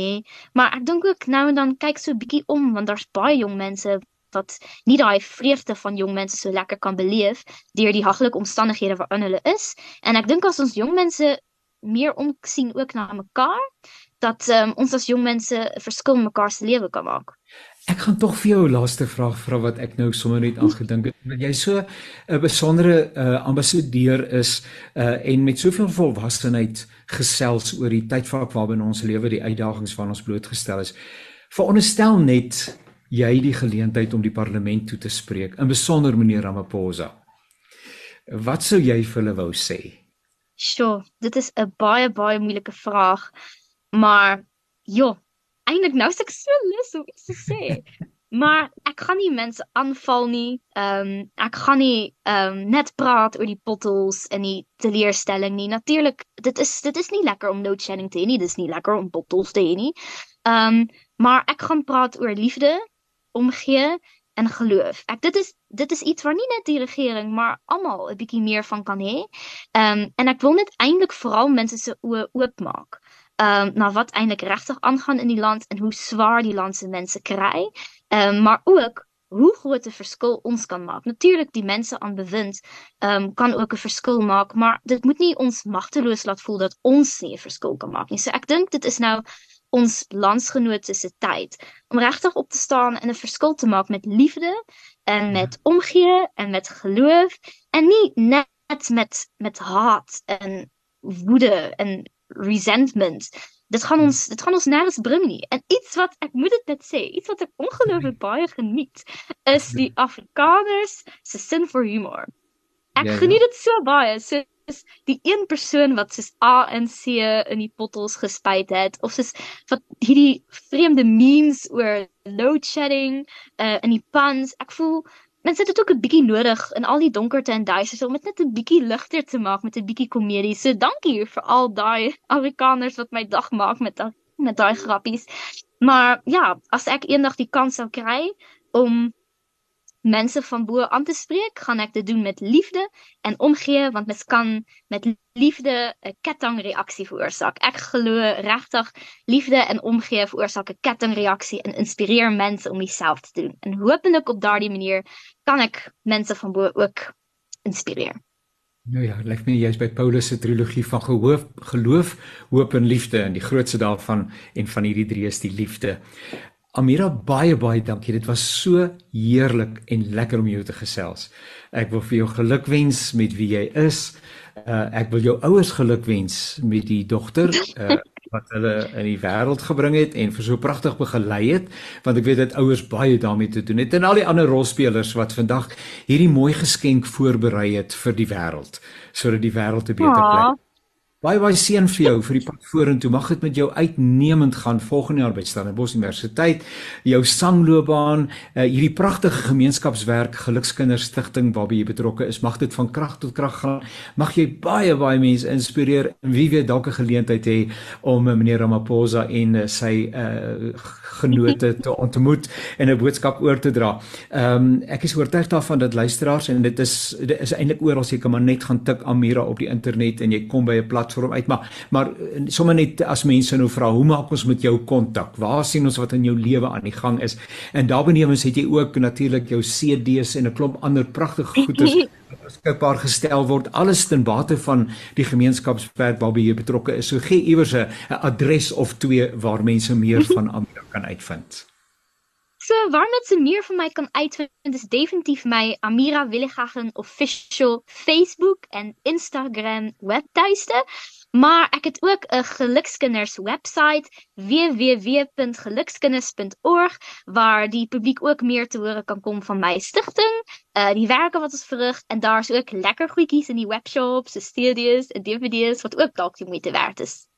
B: maar ek dink ook nou en dan kyk so 'n bietjie om want daar's baie jong mense wat nie daai vreugde van jong mense so lekker kan beleef deur die haglike omstandighede waarin hulle is. En ek dink as ons jong mense meer omsien ook na mekaar, dat um, ons as jong mense 'n verskil in mekaar se lewe kan maak.
A: Ek gaan tog vir jou 'n laaste vraag vra wat ek nou sommer net aangedink het. Dat jy so 'n besondere uh, ambassadeur is uh, en met soveel volwassenheid gesels oor die tydvak waarbinne ons lewe, die uitdagings waaraan ons blootgestel is. Veronderstel net jy die geleentheid om die parlement toe te spreek, in besonder meneer Ramaphosa. Wat sou jy vir hulle wou sê?
B: Sjoe, dit is 'n baie baie moeilike vraag. Maar ja, eintlik nou is ek so lus om iets te sê. maar ek gaan nie mense aanval nie. Ehm um, ek gaan nie ehm um, net praat oor die bottles en die teleurstelling nie. Natuurlik, dit is dit is nie lekker om load shedding te hê nie. Dit is nie lekker om bottles te hê nie. Ehm um, maar ek gaan praat oor liefde, omgee en geloof. Dit is dit is iets waar nie net die regering maar almal 'n bietjie meer van kan hê. Ehm en ek wil net eintlik veral mense se oë oopmaak ehm um, na wat eintlik regtig aangaan in die land en hoe swaar die land se mense kry. Ehm um, maar ook hoe groot 'n verskil ons kan maak. Natuurlik die mense aan bewind um, kan ook 'n verskil maak, maar dit moet nie ons magteloos laat voel dat ons nie 'n verskil kan maak nie. So ek dink dit is nou ons landsgenote se tyd om regtig op te staan en 'n verskil te maak met liefde en met omgee en met geloof en nie net met met haat en woede en resentment. Dit gaan ons dit gaan ons nêrens bring nie. En iets wat ek moet dit net sê, iets wat ek ongelooflik baie geniet, is die Afrikaners se sin vir humor. Ek ja, ja. geniet dit so baie. So is die een persoon wat soos A en C in die bottels gespuit het of soos wat hierdie vreemde memes oor load shedding uh, in die pans. Ek voel mense het dit ook 'n bietjie nodig in al die donkerte en duisters om dit net 'n bietjie ligter te maak met 'n bietjie komedie. So dankie vir al daai Afrikaners wat my dag maak met met daai grappies. Maar ja, as ek eendag die kans sou kry om mense van bo aan te spreek, gaan ek dit doen met liefde en omgee want mens kan met liefde 'n kettingreaksie veroorsaak. Ek glo regtig liefde en omgee veroorsaak 'n kettingreaksie en inspireer mense om dieselfde te doen. En hopelik op daardie manier kan ek mense van bo ook inspireer.
A: Nou ja, lyk my jy's by Paulus se trilogie van geloof, geloof, hoop en liefde en die grootste daarvan en van hierdie drie is die liefde. Amira baie baie dankie. Dit was so heerlik en lekker om jou te gesels. Ek wil vir jou gelukwens met wie jy is. Uh ek wil jou ouers gelukwens met die dogter uh wat hulle in die wêreld gebring het en vir so pragtig begelei het want ek weet dit ouers baie daarmee te doen het en al die ander rolspelers wat vandag hierdie mooi geskenk voorberei het vir die wêreld sodat die wêreld 'n beter plek is. Baie baie seën vir jou vir die pad vorentoe. Mag dit met jou uitnemend gaan volgende jaar by Stellenbosch Universiteit. Jou sangloopbaan, uh, hierdie pragtige gemeenskapswerk, Gelukskinders Stichting waarby jy betrokke is, mag dit van krag tot krag gaan. Mag jy baie baie mense inspireer en wie weet dalk 'n geleentheid hê om uh, meneer Ramaphosa en uh, sy uh, genote te ontmoet en 'n boodskap oor te dra. Ehm um, ek is oortuig daarvan dat luisteraars en dit is dit is eintlik oral kan maar net gaan tik Amira op die internet en jy kom by 'n plat platform uit maar maar eh, sommer net as mense nou vra hoe maak ons met jou kontak? Waar sien ons wat in jou lewe aan die gang is? En daarbenewens het jy ook natuurlik jou CD's en 'n klomp ander pragtige goedes wat beskikbaar gestel word. Alles ten bate van die gemeenskapswerk waarby jy betrokke is. So gee iewers 'n adres of twee waar mense meer van Amira kan uitvind
B: So waar mense meer van my kan uitvind is definitief my Amira Willigagen official Facebook en Instagram webtuiste. Maar ek het ook 'n gelukskinders webwerf www.gelukskinders.org waar die publiek ook meer te hore kan kom van my stigting, uh die werke wat ons verrig en daar's ook lekker goedjies in die webshops, se studios en DVD's wat ook dalk die moeite werd is.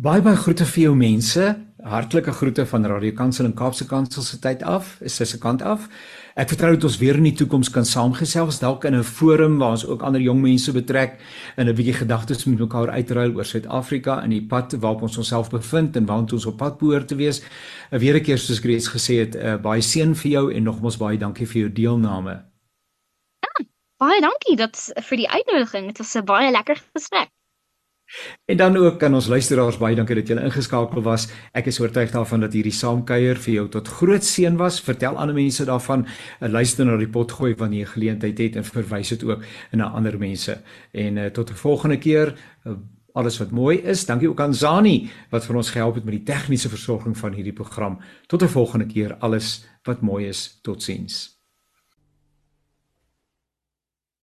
A: Baie baie groete vir jou mense. Hartlike groete van Radio Kansel en Kaapse Kansel se tyd af, is sy se kant af. Ek vertrou dat ons weer in die toekoms kan saamgesels dalk in 'n forum waar ons ook ander jong mense betrek en 'n bietjie gedagtes met mekaar uitruil oor Suid-Afrika en die pad waarop ons onsself bevind en waar ons op pad behoort te wees. Weer 'n keer soos ek reeds gesê het, uh, baie seën vir jou en nogmaals baie dankie vir jou deelname.
B: Ja, baie dankie dat vir die uitnodiging. Dit was 'n baie lekker gesprek.
A: En dan ook kan ons luisteraars baie dankie dat julle ingeskakel was. Ek is oortuig daarvan dat hierdie saamkuier vir jou tot groot seën was. Vertel ander mense daarvan. Uh, luister na die pot gooi wanneer jy geleentheid het en verwys dit ook na ander mense. En uh, tot 'n volgende keer. Uh, alles wat mooi is. Dankie ook aan Zani wat vir ons gehelp het met die tegniese versorging van hierdie program. Tot 'n volgende keer. Alles wat mooi is. Totsiens.